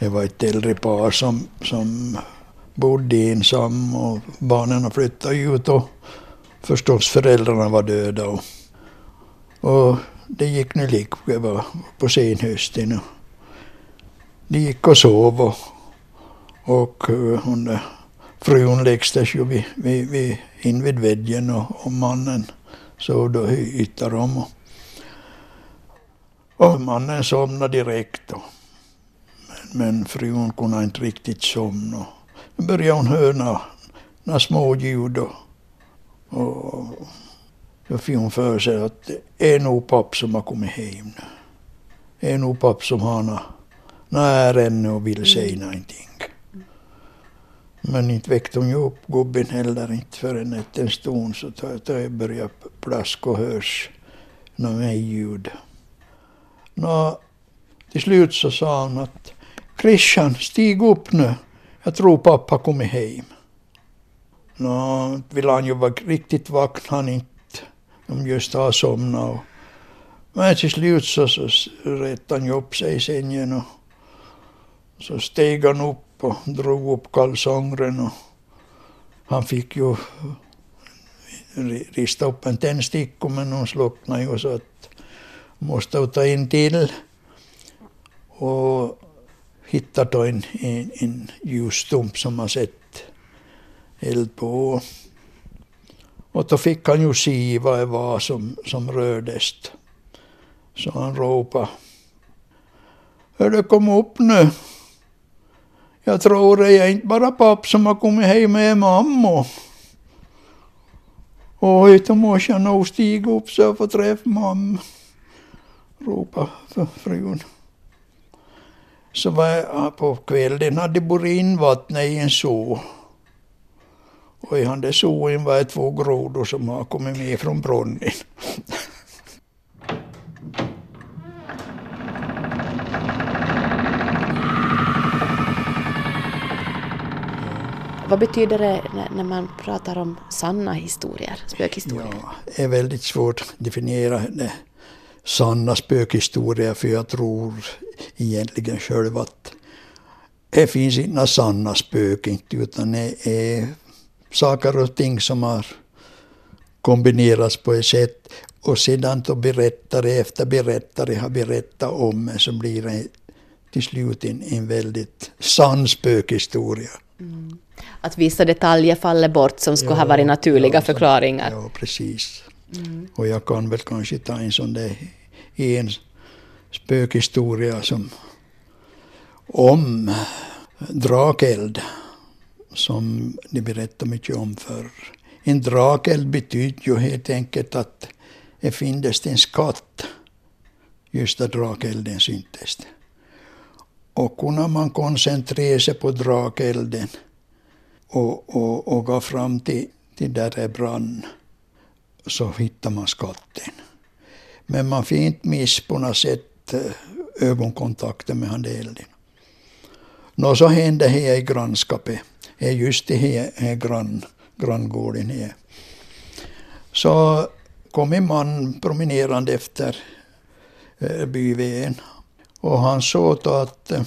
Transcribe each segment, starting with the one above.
det var ett äldre par som, som bodde ensam och barnen flyttade ut och förstås föräldrarna var döda. Och, och det gick nu lik på senhösten. Och de gick och sov och, och eh, hon, frun läxtes ju vid, vid, vid, in vid väggen och, och mannen sov då i ytterrum. Och, och mannen somnade direkt. Och, men, frun kunde inte riktigt somna. Då började hon höra några små ljud och, och då fick hon för sig att det är nog papp som har kommit hem nu. Det är nog papp som har några ärende och vill säga mm. någonting. Men inte väckte hon ju upp gubben heller inte förrän efter en stund så det började plaska och hörs några ljud. Nå, till slut så sa hon att Christian, stig upp nu. Jag tror pappa kommit hem. Nå, ville han ju vara riktigt vaken, han inte. De just har somnat. Och, men till slut så, så rättade han ju upp sig i sängen och så steg han upp och drog upp kalsongen och han fick ju rista upp en tändsticka men hon slocknade ju så att måste ta in till och hittat då en, en, en ljusstump som han sett eld på. Och då fick han ju se vad det var som, som rördes. Så han ropade. Hördu, kom upp nu. Jag tror det är inte bara papp som har kommit hem med mamma. Oj, då måste jag nog stiga upp så jag får träffa mamma ropade frun. Så var jag på kvällen hade borat in vattnet i en så. Och i den där soen var det två grodor som har kommit med från brunnen. Vad betyder det när man pratar om sanna historier, spökhistorier? Ja, det är väldigt svårt att definiera det sanna spökhistorier för jag tror egentligen själv att det finns inga sanna spöken utan det är saker och ting som har kombinerats på ett sätt och sedan då berättare efter berättare har berättat om det så blir det till slut en, en väldigt sann spökhistoria. Mm. Att vissa detaljer faller bort som skulle ja, ha varit naturliga ja, förklaringar. Ja, precis. Mm. Och jag kan väl kanske ta en sån där en spökhistoria som om drakeld som de berättade mycket om förr. En drakeld betyder ju helt enkelt att det finns en skatt just där drakelden syntes. Och kunde man koncentrera sig på drakelden och, och, och gå fram till, till där det brann så hittar man skatten. Men man fick inte miss på något sätt Eh, ögonkontakten med han elden. Nå, så hände det i grannskapet, just i här grann, granngården här. Så kom en man promenerande efter eh, byvägen och han såg att eh,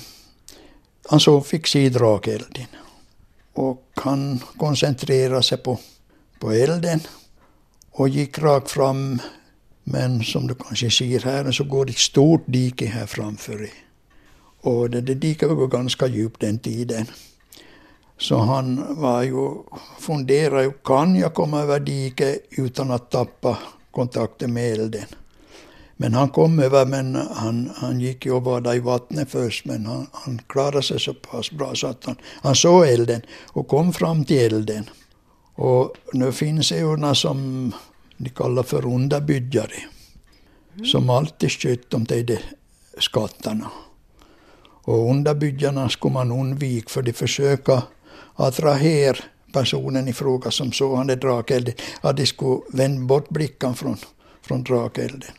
han såg, fick se drakelden. Och han koncentrerade sig på, på elden och gick rakt fram. Men som du kanske ser här så går det ett stort dike här framför dig. Och det, det diket var ganska djupt den tiden. Så han var ju, funderade ju, kan jag komma över diket utan att tappa kontakten med elden? Men han kom över, men han, han gick ju och badade i vattnet först, men han, han klarade sig så pass bra så att han, han såg elden och kom fram till elden. Och nu finns det ju några som de kallar för underbyggare, mm. som alltid sköt om de skatterna. Och underbyggarna skulle man undvika, för de försöka attrahera personen i fråga som såg han drakelden, att de skulle vända bort blicken från, från drakelden.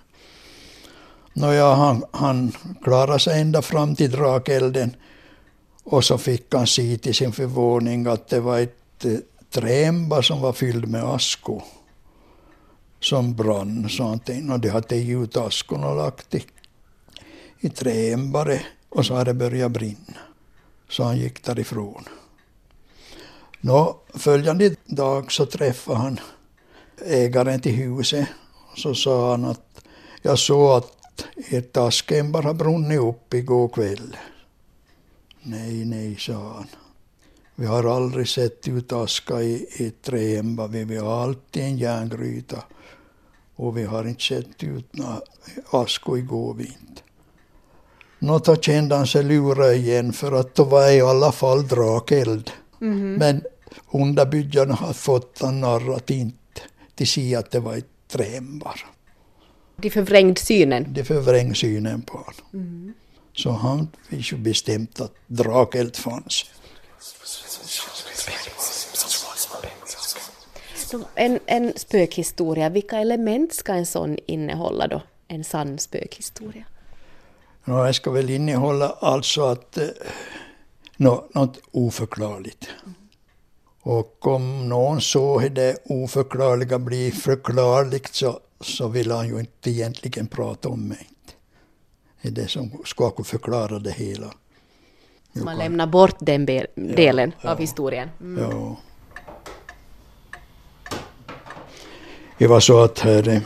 Nåja, han, han klarade sig ända fram till drakelden och så fick han se till sin förvåning att det var ett eh, trämba som var fylld med askor som brann. Så han tänkte, och det hade tagit ut askorna och lagt i, i träämbare och så hade det börjat brinna. Så han gick därifrån. Nå, följande dag så träffade han ägaren till huset. Så sa han att jag såg att ert askämbar har brunnit upp igår kväll. Nej, nej, sa han. Vi har aldrig sett ut aska i, i träämbar. Vi har alltid en järngryta. Och vi har inte sett ut aska igår inte. Nå, då kände han sig lurad igen för att då var i alla fall drakeld. Mm -hmm. Men underbyggarna har fått han narrat inte till sig att det var ett träämbar. De förvrängde synen? De förvrängde synen på honom. Mm. Så han fick ju bestämt att drakeld fanns. En, en spökhistoria, vilka element ska en sån innehålla då? En sann spökhistoria? No, det ska väl innehålla alltså att eh, no, något oförklarligt. Mm. Och om någon såg det oförklarliga bli förklarligt så, så vill han ju inte egentligen prata om mig. Det är det som ska förklara det hela. Man lämnar bort den delen ja, av historien. Mm. Ja. Det var så att här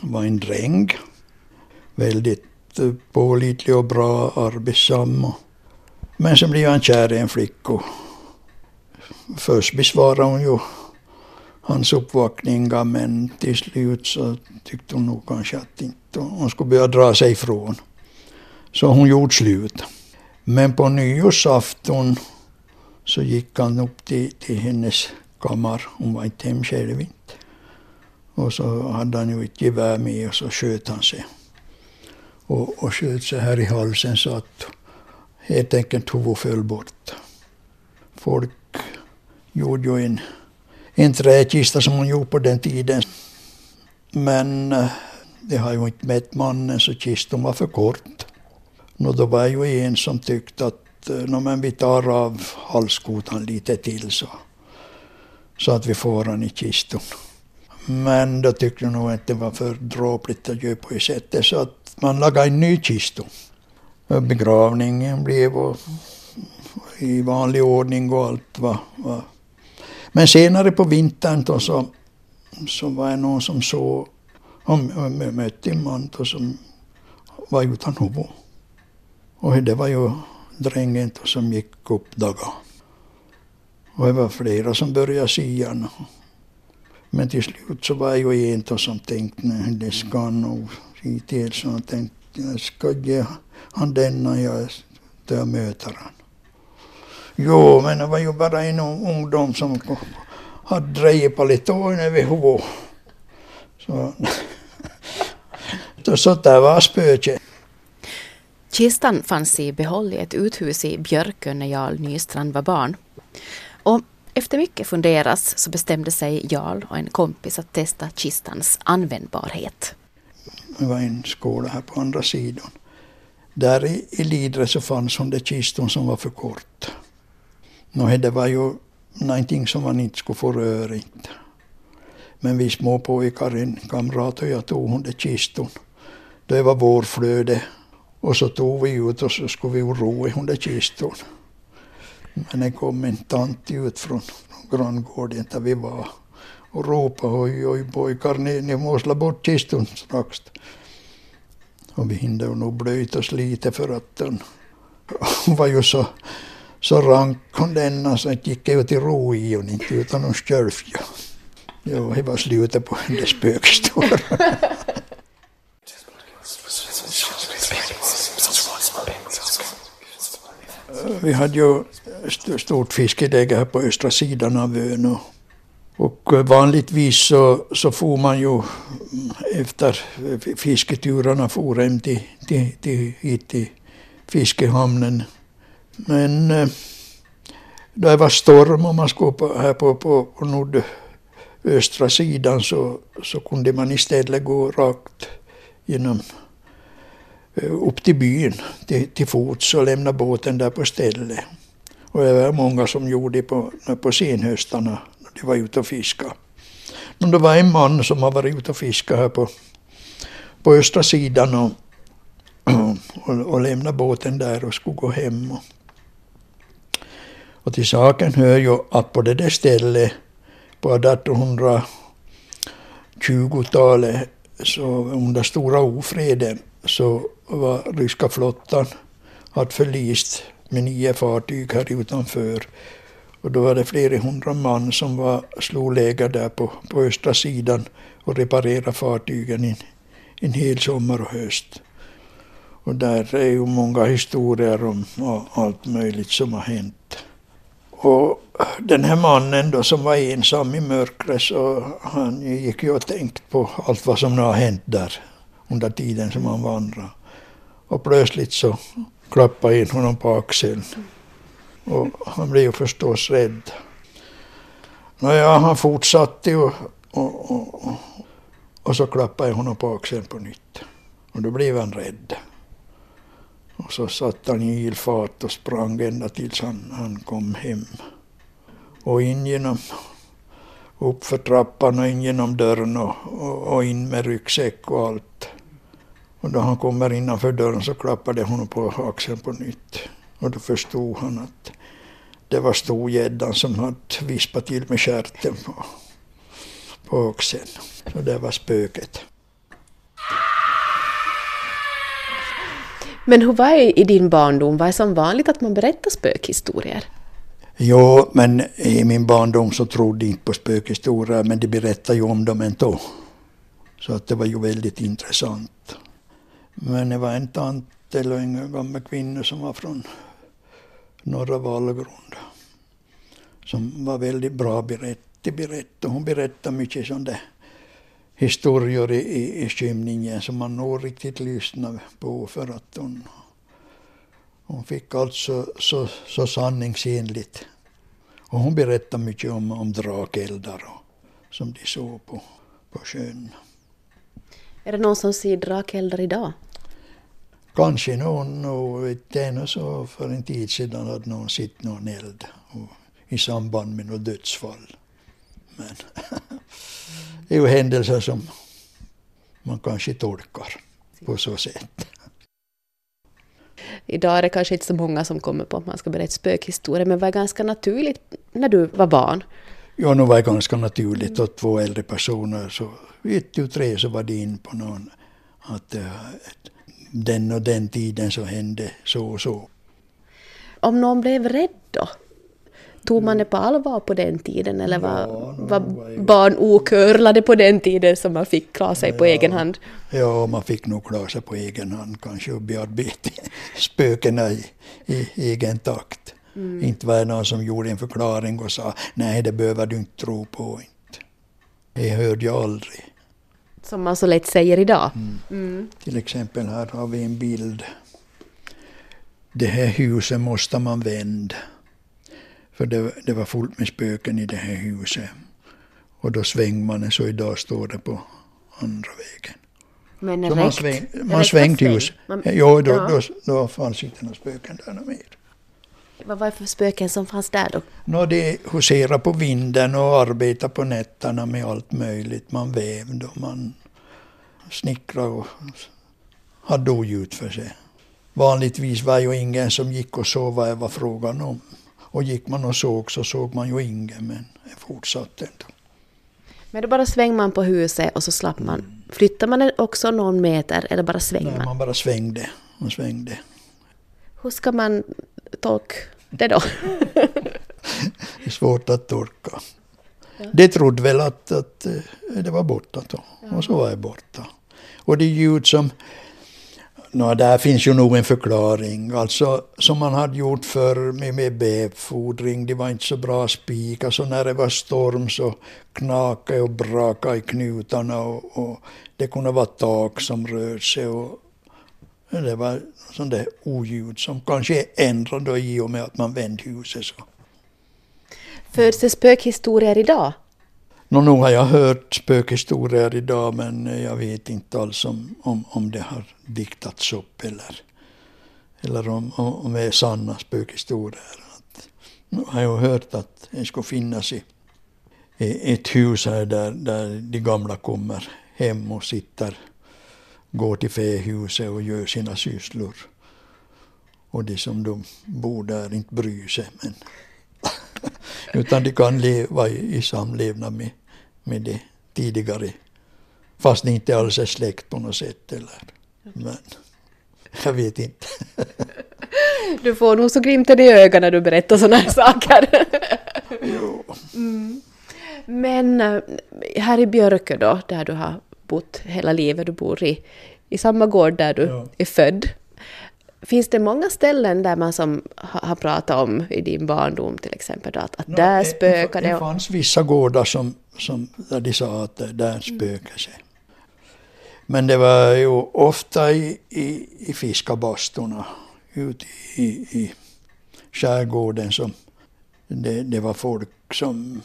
var en dräng, väldigt pålitlig och bra arbetsam. Men så blev han kär i en flicka. Först besvarade hon ju hans uppvaktningar men till slut så tyckte hon nog kanske att inte hon skulle börja dra sig ifrån. Så hon gjorde slut. Men på nyårsafton så gick han upp till, till hennes kammare. Hon var inte hem själv inte. Och så hade han ju ett gevär med och så sköt han sig. Och, och sköt sig här i halsen så att helt enkelt huvudet föll bort. Folk gjorde ju en, en träkista som hon gjorde på den tiden. Men eh, det har ju inte mätt mannen så kistan var för kort. No, då var ju en som tyckte att eh, no, men vi tar av halskotan lite till så, så att vi får han i kistan. Men då tyckte jag nog att det var för dråpligt att göra på det sättet så att man lagade en ny kista. Begravningen blev och, i vanlig ordning och allt var, var. Men senare på vintern då så, så var det någon som såg, och mötte en man då som var utan huvud. Och det var ju drängen som gick upp daga. Och det var flera som började sia. Men till slut så var jag ju en som tänkte nej, det ska nog se till så jag tänkte jag ska ge han denna jag då jag möter han. Jo, men det var ju bara en ungdom som hade drejit på lite över huvudet. Så, så där var spöket. Kistan fanns i behåll i ett uthus i Björkö när Jarl Nystrand var barn. Och efter mycket funderas så bestämde sig Jarl och en kompis att testa kistans användbarhet. Det var en skola här på andra sidan. Där i, i Lidre så fanns hon det kistan som var för kort. Nå, det var ju någonting som man inte skulle få röra inte. Men vi små pojkar, en kamrat och jag tog hon det kistan. Det var vårflöde och så tog vi ut och så skulle vi ro i hon där kistan. Men det kom en tant ut från granngården där vi var och ropade oj, oj pojkar, ni, ni måste la bort kistan strax. Och vi hinner nog blöjt oss lite för att den var ju så, så rank hon denna så det gick ut i ro i och inte utan hon själv. Ja. Jo, det var slutet på hennes spökhistoria. vi hade ju stort fiskeläge här på östra sidan av ön. Och, och eh, vanligtvis så, så får man ju efter fisketurerna for hem till, till, till, hit till fiskehamnen. Men eh, då det var storm och man skulle på, här på, på, nordöstra sidan så, så kunde man istället gå rakt genom Eh, upp till byn till, till fots och lämna båten där på stället. Och det var många som gjorde det på, på senhöstarna när de var ute och fiskade. Men det var en man som har varit ute och fiskat här på, på östra sidan och, och, och lämnade båten där och skulle gå hem. Och, Och till saken hör ju att på det där stället på 1820-talet så under stora ofreden så var ryska flottan hade förlist med nio fartyg här utanför. Och då var det flera hundra man som var, slog läger där på, på östra sidan och reparerade fartygen in, en hel sommar och höst. Och där är ju många historier om allt möjligt som har hänt. Och den här mannen då som var ensam i mörkret så han gick ju och tänkte på allt vad som nu har hänt där under tiden som han vandrade. Och plötsligt så klappade in honom på axeln. Och han blev ju förstås rädd. Nåja, han fortsatte och, och, och, och så klappade jag honom på axeln på nytt. Och då blev han rädd. Och så satt han i ilfart och sprang ända tills han, han kom hem. Och in genom, uppför trappan och in genom dörren och, och, och in med ryggsäck och allt. Och då han kommer innanför dörren så klappade honom på axeln på nytt. Och då förstod han att det var storgäddan som hade vispat till med stjärten på, på axeln. Så det var spöket. Men hur var det i din barndom? Var det som vanligt att man berättar spökhistorier? Jo, men i min barndom så trodde jag inte på spökhistorier, men de berättade ju om dem ändå. Så att det var ju väldigt intressant. Men det var en tant eller en gammal kvinna som var från norra Vallgrund. Som var väldigt bra berätt, berätt. Hon berättade mycket sådana historier i, i, i skymningen som man nog riktigt lyssnade på för att hon, hon fick allt så, så, så sanningsenligt. Och hon berättade mycket om, om drakeldar och, som de såg på, på sjön. Är det någon som ser drakeldar idag? Kanske någon, och vet jag, så för en tid sedan hade någon sett någon eld och, i samband med något dödsfall. Men det är ju händelser som man kanske tolkar på så sätt. Idag är det kanske inte så många som kommer på att man ska berätta spökhistorier, men var det ganska naturligt när du var barn? Ja, nu var det ganska naturligt att två äldre personer, så vid tre så var de in på någon, att uh, den och den tiden så hände så och så. Om någon blev rädd då? Tog man det på allvar på den tiden eller var, Ja, var var- barn okörlade på den tiden som man fick klara sig på Ja. egen hand? Ja, man fick nog klara sig på egen hand kanske och bearbeta spökena i, i egen takt. Inte var det någon som gjorde en förklaring och sa nej, det behöver du inte tro på. Inte. Det hörde jag aldrig. Som man så lätt säger idag. Till exempel här har vi en bild. Det här huset måste man vända. För det, det var fullt med spöken i det här huset. Och då svängde man så idag står det på andra vägen. Men Så man, rätt- sväng, man svängde sväng. hus. Man- Jo, då, ja. då, då fanns inte några spöken där mer. Vad var det för spöken som fanns där då? Nå, de huserade på vinden och arbetade på nätterna med allt möjligt. Man vävde och man snickrade och hade oljud för sig. Vanligtvis var ju ingen som gick och såg vad det var frågan om. Och gick man och såg så såg man ju ingen, men det fortsatte ändå. Men då bara svänger man på huset och så slapp man. Flyttar man också någon meter eller bara svänger Nej, man? man bara svängde och svängde. Hur ska man tolka det då? Det är svårt att tolka. De trodde väl att, att eh, det var borta då. Och så var det borta. Och det ljud som... Nå, där finns ju nog en förklaring. Alltså som man hade gjort för med, med befordring. Det var inte så bra spik. Alltså när det var storm så knakade och brakade i knutarna. Och, och det kunde vara tak som rörde sig. Och, det var sånt där oljud som kanske ändrade då i och med att man vände huset så. Föds det spökhistorier idag? Nå, nog har jag hört spökhistorier idag men jag vet inte alls om, om, om det har diktats upp eller, eller om, om, om det är sanna spökhistorier. Att, nu har jag hört att det skulle finnas i, i ett hus här där, där de gamla kommer hem och sitter, går till fähuset och gör sina sysslor. Och de som de bor där inte bryr sig. Men Utan de kan leva i, i samlevnad med, med det tidigare. Fast det inte alls är släkt på något sätt. Eller. Men jag vet inte. Du får nog så glimten i ögonen när du berättar sådana här saker. Mm. Men eh, här i Björkö då, där du har bott hela livet, du bor i, i samma gård där du Ja. är född. Finns det många ställen där man som har pratat om i din barndom till exempel, att, att Nå, där det- spökar Det det? fanns vissa gårdar som, som, där de sa att där spökar sig. Men det var ju ofta i, i, i fiskarbastorna ute i, i skärgården som det, det var folk som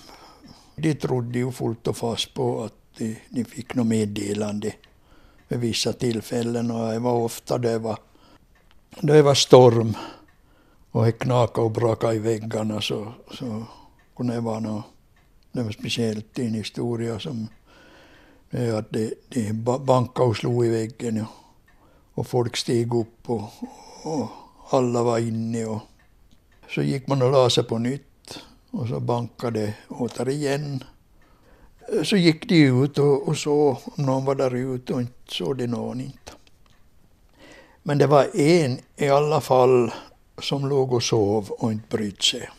de trodde ju fullt och fast på att de, de fick något meddelande vid vissa tillfällen och det var ofta det var, det var storm och det knakade och brakade i väggarna så, så kunde det vara något, något speciellt i en historia som det är att det, det bankade och slog i väggen och, och folk steg upp och, och alla var inne och så gick man och la sig på nytt och så bankade det återigen. Så gick de ut och, och så om någon var där ute och inte såg de någon inte. Men det var en i alla fall som låg och sov och inte brydde sig.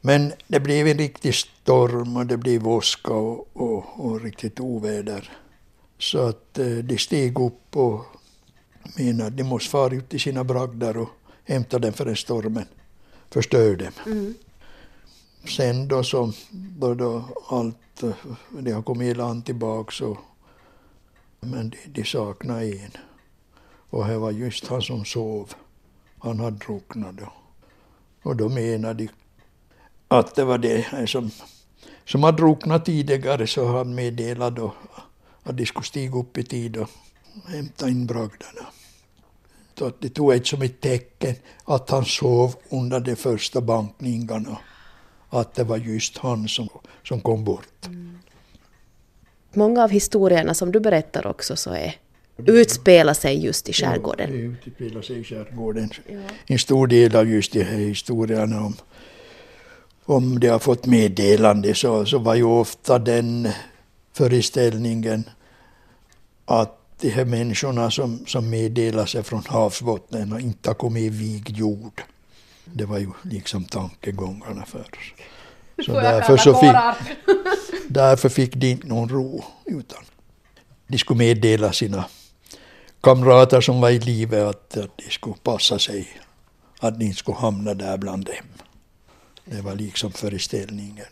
Men det blev en riktig storm och det blev åska och, och, och riktigt oväder. Så att eh, de steg upp och menade att de måste fara ut till sina bragder och hämta den förrän stormen förstörde dem. Mm. Sen då så då, då allt, eh, de har kommit i land tillbaks och men de, de saknade en. Och det var just han som sov. Han hade drunknat då. Och då menade de att det var det här som, som hade drunknat tidigare så han meddelat då att de skulle stiga upp i tid och hämta in bragderna. Så att de tog ett som ett tecken att han sov under de första bankningarna. Att det var just han som, som kom bort. Många av historierna som du berättar också så är, utspelar sig just i Ja, skärgården. det utspelar sig i skärgården. En stor del av just de här historierna om, om de har fått meddelande så, så var ju ofta den föreställningen att de här människorna som, som meddelar sig från havsbottnen har inte kommit i vigd jord. Det var ju liksom tankegångarna förr. Så därför, så fick, därför fick de inte någon ro. Utan de skulle meddela sina kamrater som var i livet att, att de skulle passa sig. Att de inte skulle hamna där bland dem. Det var liksom föreställningen.